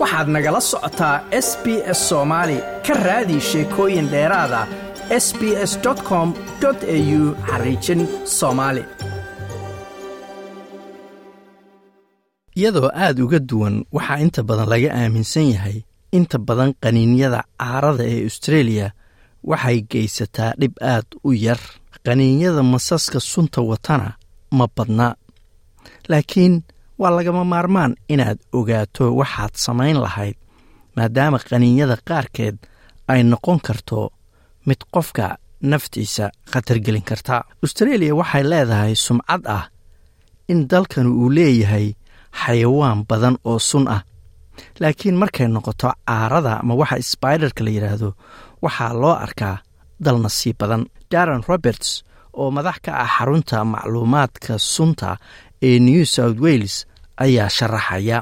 waxaad nagala socotaa s b s soomaali ka raadi sheekooyin dheeraada s b s com au xariijin soomaali iyadoo aad uga duwan waxaa inta badan laga aaminsan yahay inta badan qaniinyada caarada ee austreeliya waxay geysataa dhib aad u yar. Qaniinyada masaska sunta watana ma badna laakiin waa lagama maarmaan inaad ogaato waxaad samayn lahayd maadaama qaniinyada qaarkeed ay noqon karto mid qofka naftiisa khatargelin karta. Austreeliya waxay leedahay sumcad ah in dalkan uu leeyahay xayawaan badan oo sun ah laakiin markay noqoto caarada ama waxa sbaiderka la yidhaahdo waxaa loo arkaa dal nasiib badan. Daron roberts oo madax ka ah xarunta macluumaadka sunta ee new south wales ayaa sharaxaya.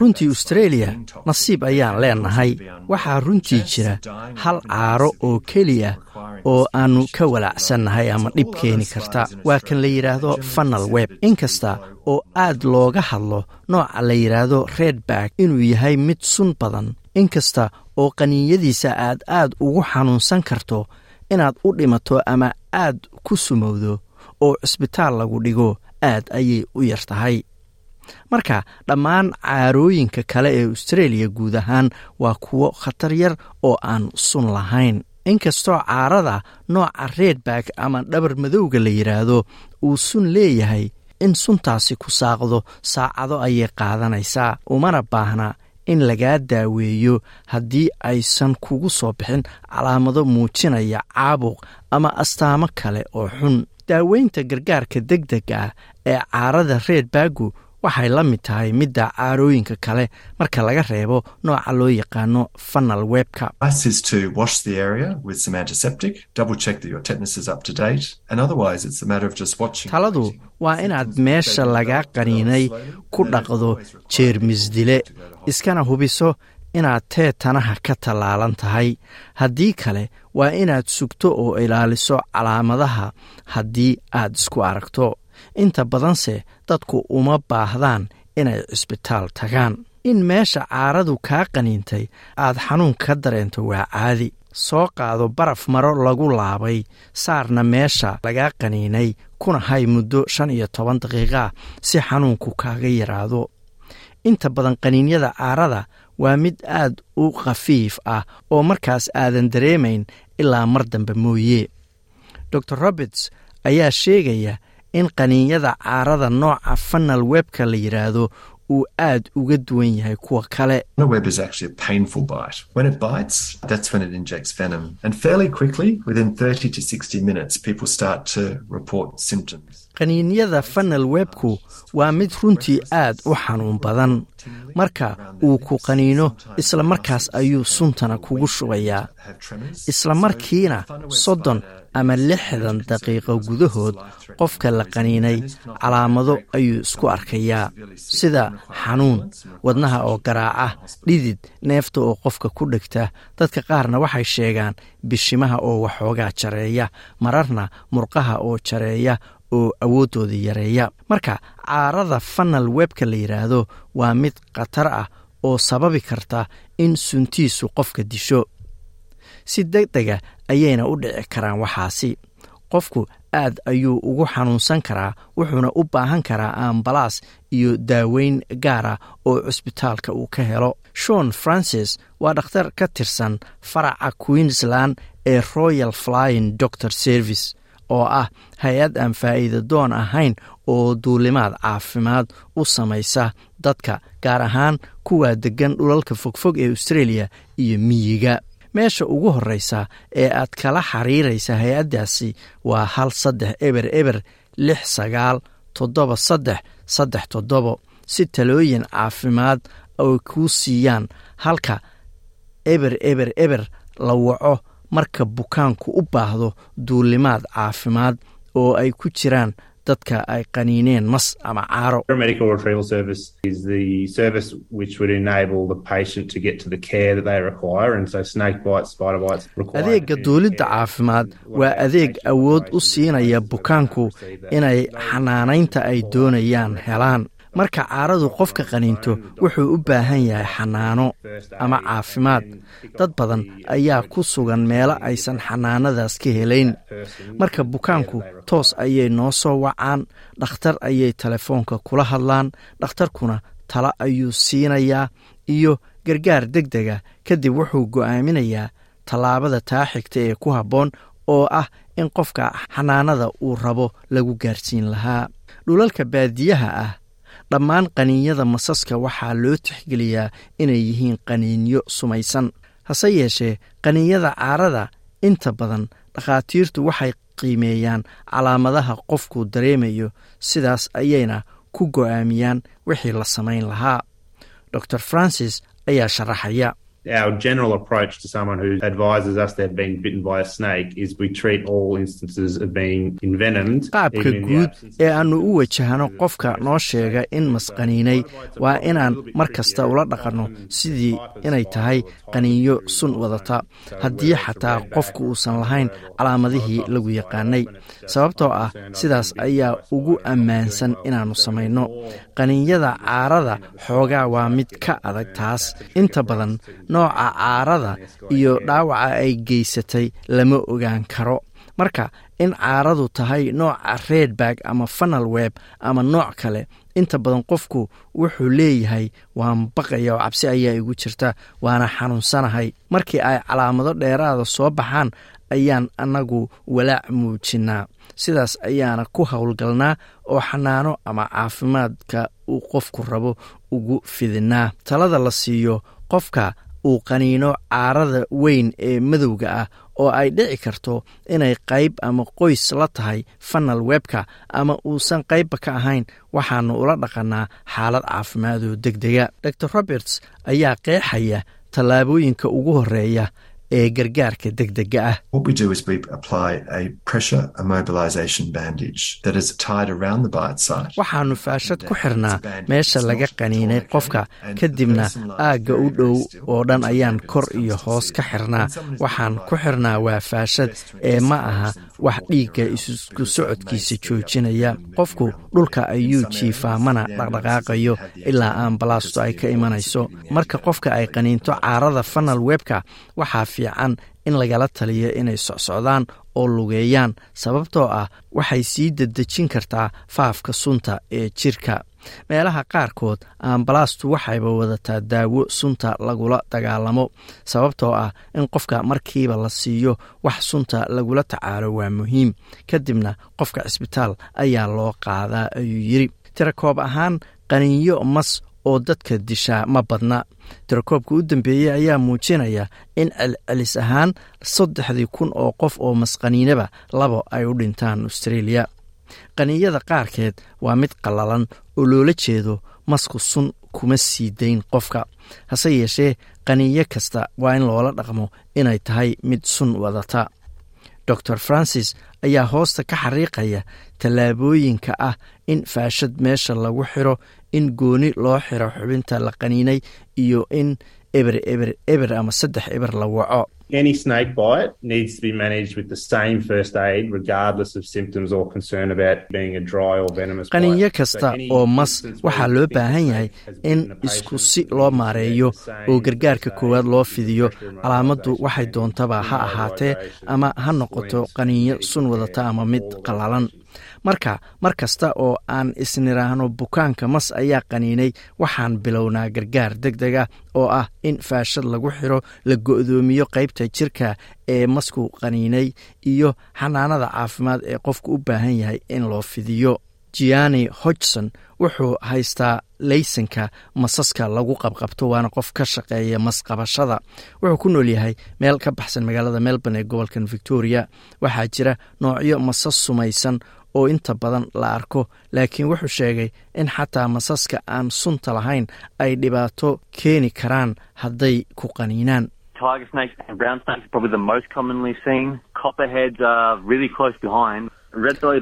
Runtii australia nasiib ayaan leenahay. waxaa runtii jira hal caaro oo keliya oo aannu ka walaacsannahay ama dhib keeni karta. waa kan la yidhaahdo fanal web. inkasta oo aad looga hadlo nooca la yidhaahdo redback inuu yahay mid sun badan. Inkasta oo qaniinyadiisa aad aad ugu xanuunsan karto inaad u dhimato ama aad ku sumowdo oo cisbitaal lagu dhigo aad ayay u yar tahay. Marka dhammaan caarooyinka kale ee austreeliya guud ahaan waa kuwo khatar yar oo aan sun lahayn. Inkastoo caarada nooca redback ama dhabar madowga la yidhaahdo uu sun leeyahay in suntaasi ku saaqdo saacado ayay qaadanaysaa umana baahna in lagaa daaweeyo haddii aysan kugu soo bixin calaamado muujinaya caabuq ama astaamo kale oo xun. Daaweynta gargaarka deg dega ah ee caarada redbaggu waxay la mid tahay midda caarooyinka kale marka laga reebo nooca loo yaqaano fanal webka. Taladu waa inaad meesha lagaa qaniinay ku dhaqdo jeermisdile iskana hubiso inaad teetanaha ka tallaalan tahay. Haddii kale waa inaad sugto oo ilaaliso calaamadaha haddii aad isku aragto inta badanse dadku uma baahdaan inay cisbitaal tagaan. In meesha caaradu kaa qaniintay aad xanuun ka dareento waa caadi. Soo qaado baraf maro lagu laabay saarna meesha lagaa qaniinay kuna hay muddo shan iyo toban daqiiqaa si xanuunku kaaga yaraado. Inta badan qaniinyada caarada waa mid aad u khafiif ah oo markaas aadan dareemayn ilaa mar dambe mooye. Dor roberts ayaa sheegaya in qaniinyada caarada nooca fanal webka la yidhaahdo uu aad uga duwan yahay kuwa kale. Qaniinyada fanal webku waa mid runtii aad u xanuun badan marka uu ku qaniino isla markaas ayuu suntana kugu shubayaa. Isla markiina soddon ama lixdan daqiiqo gudahood qofka la qaniinay calaamado ayuu isku arkayaa. Sida xanuun wadnaha oo garaaca dhidid neefta oo qofka ku dhegta dadka qaarna waxay sheegaan bishimaha oo waxoogaa jareeya mararna murqaha oo jareeya oo awooddooda yareeya. Marka caarada fanal webka la yidhaahdo waa mid khatar ah oo sababi karta in suntiisu qofka disho. Si deg dega ayayna u dhici karaan waxaasi. Qofku aad ayuu ugu xanuunsan karaa wuxuuna u baahan karaa ambalaas iyo daaweyn gaara oo cusbitaalka uu ka helo. Shon francis waa dhakhtar ka tirsan faraca queensland ee royal flying doctor service oo ah hay'ad aan faa'iida doon ahayn oo duulimaad caafimaad u samaysa dadka gaar ahaan kuwaa deggan dhulalka fogfog ee australia iyo miyiga. Meesha ugu horreysa ee aad kala xiriiraysa hay'addaasi waa hal saddex eber eber lix sagaal toddoba saddex saddex toddobo. Si talooyin caafimaad ay kuu siiyaan halka eber eber eber la waco marka bukaanku u baahdo duulimaad caafimaad oo ay ku jiraan dadka ay qaniineen mas ama caaro. Adeegga duulidda caafimaad waa adeeg awood u siinaya bukaanku inay xanaanaynta ay doonayaan helaan marka caaradu qofka qaniinto wuxuu u baahan yahay xanaano ama caafimaad. Dad badan ayaa ku sugan meelo aysan xanaanadaas ka helayn. Marka bukaanku toos ayay noo soo wacaan dhakhtar ayay telefoonka kula hadlaan dhakhtarkuna talo ayuu siinayaa iyo gargaar deg dega kadib wuxuu go'aaminayaa tallaabada taa xigta ee ku habboon oo ah in qofka xanaanada uu rabo lagu gaarsiin lahaa. Dhulalka baadiyaha ah dhammaan qaniinyada masaska waxaa loo tixgeliyaa inay yihiin qaniinyo sumaysan. Hase yeeshee qaniinyada caarada inta badan dhakhaatiirtu waxay qiimeeyaan calaamadaha qofku dareemayo sidaas ayayna ku go'aamiyaan wixii la samayn lahaa. Dor francis ayaa sharaxaya our general approach to someone who advises us they've been bitten by a snake is we treat all instances of being envenomed. qaabka guud ee aannu u wajahno qofka noo sheega in masqaniinay waa inaan mar kasta ula dhaqanno sidii inay tahay qaniinyo sun wadata. haddii xataa qofku uusan lahayn calaamadihii lagu yaqaanay. sababtoo ah sidaas ayaa ugu ammaansan inaannu samayno qaniinyada caarada xoogaa waa mid ka adag taas. Inta badan nooca caarada iyo dhaawaca ay geysatay lama ogaan karo. Marka in caaradu tahay nooca redbag ama fanal web ama nooc kale inta badan qofku wuxuu leeyahay waan baqaya oo cabsi ayaa igu jirta waana xanuunsanahay. Markii ay calaamado dheeraada soo baxaan ayaan annagu walaac muujinnaa sidaas ayaana ku howlgalnaa oo xanaano ama caafimaadka uu qofku rabo ugu fidinaa. Talada la siiyo qofka uu qaniino caarada weyn ee madowga ah oo ay dhici karto inay qayb ama qoys la tahay fanal webka ama uusan qaybba ka ahayn waxaanu ula dhaqannaa xaalad caafimaadoo deg dega dor roberts ayaa qeexaya tallaabooyinka ugu horreeya ee gargaarka deg dega ah waxaannu faashad ku xirnaa meesha laga qaniinay qofka. kadibna aagga u dhow oo dhan ayaan kor iyo hoos ka xirnaa. Waxaan ku xirnaa waa faashad. ee ma aha wax dhiigga isku socodkiisa joojinaya. Qofku dhulka ayuu jiifaa mana dhaqdhaqaaqayo ilaa ambalaastu ay ka imanayso. Marka qofka ay qaniinto caarada fanal webka waxaa fiican in lagala taliyo inay socsocdaan oo lugeeyaan sababtoo ah waxay sii dedejin kartaa faafka sunta ee jirka meelaha qaarkood ambalaastu waxayba wadataa daawo sunta lagula dagaalamo sababtoo ah in qofka markiiba la siiyo wax sunta lagula tacaalo waa muhiim. Kadibna qofka cisbitaal ayaa loo qaadaa ayuu yidri tirakoob ahaan qaniinyo mas oo dadka dishaa ma badna. Tirakoobka u dambeeyey ayaa muujinaya in celcelis ahaan saddexdii kun oo qof oo masqaniinaba labo ay u dhintaan australia qaniinyada qaarkeed waa mid qallalan oo loola jeedo masku sun kuma sii dayn qofka. Hase yeeshee qaniinyo kasta waa in loola dhaqmo inay tahay mid sun wadata. Dor francis ayaa hoosta ka xariiqaya tallaabooyinka ah in faashad meesha lagu xiro in gooni loo xiro xubinta la qaniinay iyo in eber eber eber ama saddex eber la waco Any snake bite needs to be managed with the same first aid, regardless of symptoms or concern about being a dry or venomous bite. qaniinyo kasta oo mas waxaa loo baahan yahay in isku si loo maareeyo oo gargaarka koowaad loo fidiyo calaamaddu waxay doontaba ha ahaatee ama ha noqoto qaniinyo sun wadata ama mid qallalan marka mar kasta oo aan isniraahno bukaanka mas ayaa qaniinay. Waxaan bilownaa gargaar deg deg ah oo ah in faashad lagu xiro la go'doomiyo qaybta jirka ee masku qaniinay iyo xanaanada caafimaad ee qofku u baahan yahay in loo fidiyo. Giani hodgson wuxuu haystaa laysanka masaska lagu qabqabto waana qof ka shaqeeya masqabashada. Wuxuu ku nool yahay meel ka baxsan magaalada melbourne ee gobolkan victoria. Waxaa jira noocyo masas sumaysan oo inta badan la arko laakiin wuxuu sheegay in xataa masaska aan sunta lahayn ay dhibaato keeni karaan hadday ku qaniinaan.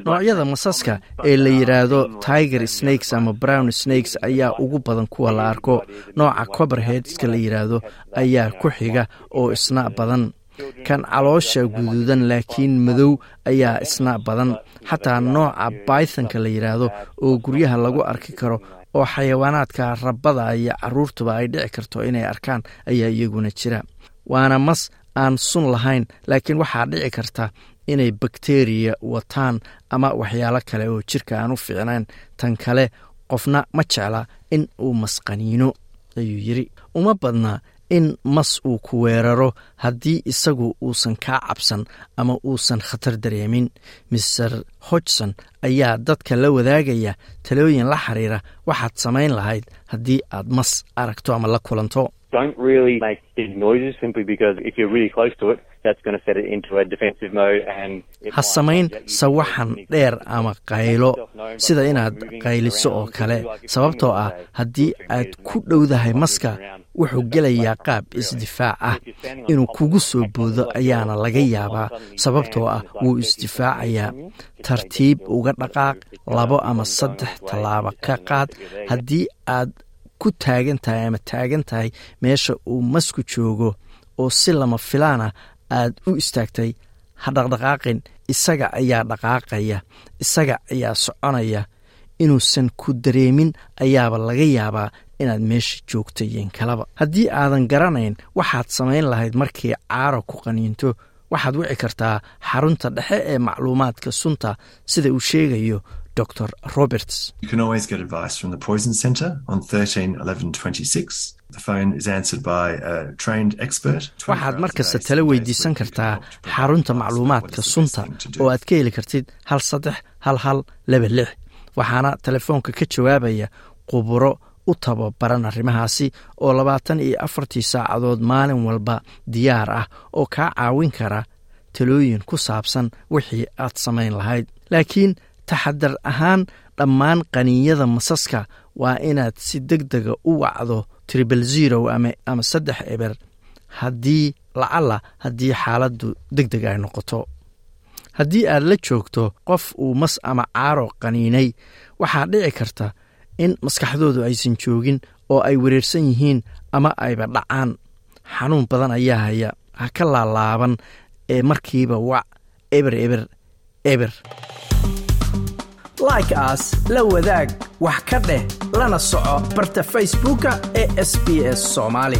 Noocyada masaska ee la yidhaahdo tiger snakes ama brown snakes ayaa ugu badan kuwa la arko. Nooca coberheadska la yidhaahdo ayaa ku xiga oo isna badan kan caloosha guduudan laakiin madow ayaa isna badan. Xataa nooca bythonka la yidhaahdo oo guryaha lagu arki karo oo xayawaanaadka rabada iyo caruurtuba ay dhici karto inay arkaan ayaa iyaguna jira. Waana mas aan sun lahayn laakiin waxaa dhici karta inay bakteriya wataan ama waxyaalo kale oo jirka aan u fiicnayn. Tan kale qofna ma jecla in uu masqaniino ayuu yidri uma badna in mas uu ku weeraro haddii isagu uusan kaa cabsan ama uusan khatar dareemin. Maser hodgson ayaa dadka la wadaagaya talooyin la xiriira waxaad samayn lahayd haddii aad mas aragto ama la kulanto. Ha samayn sawaxan dheer ama qaylo sida inaad qayliso oo kale. sababtoo ah haddii aad ku dhowdahay maska wuxuu gelayaa qaab isdifaac ah. Inuu kugu soo boodo ayaana laga yaabaa sababtoo ah wuu isdifaacayaa. Tartiib uga dhaqaaq labo ama saddex tallaabo ka qaad. Haddii aad ku taagan tahay ama taagan tahay meesha uu masku joogo oo si lama filaana aad u istaagtay ha dhaqdhaqaaqin. Isaga ayaa dhaqaaqaya isaga ayaa soconaya. Inuusan ku dareemin ayaaba laga yaabaa inaad meesha joogto kalaba. Haddii aadan garanayn waxaad samayn lahayd markii caaro ku qaniinto. Waxaad wici kartaa xarunta dhexe ee macluumaadka sunta sida uu sheegayo dr roberts. Waxaad markasta tala weydiisan kartaa xarunta macluumaadka sunta oo aad ka heli kartid hal saddex hal hal laba lix. Waxaana telefoonka ka jawaabaya quburo u tababaran arrimahaasi oo labaatan iyo afartii saacadood maalin walba diyaar ah oo kaa caawin kara talooyin ku saabsan wixii aad samayn lahayd. Laakiin taxadar ahaan dhammaan qaniinyada masaska waa inaad si deg dega u wacdo tribal zero ama saddex eber haddii lacalla haddii xaaladdu deg deg ay noqoto. Haddii aad la joogto qof uu mas ama caaro qaniinay waxaa dhici karta in maskaxdoodu aysan joogin oo ay wereersan yihiin ama ayba dhacaan. Xanuun badan ayaa haya. Ha ka laalaaban ee markiiba wac eber eber eber. Like aas la wadaag wax ka dheh lana soco barta facebooka ee sb s soomaali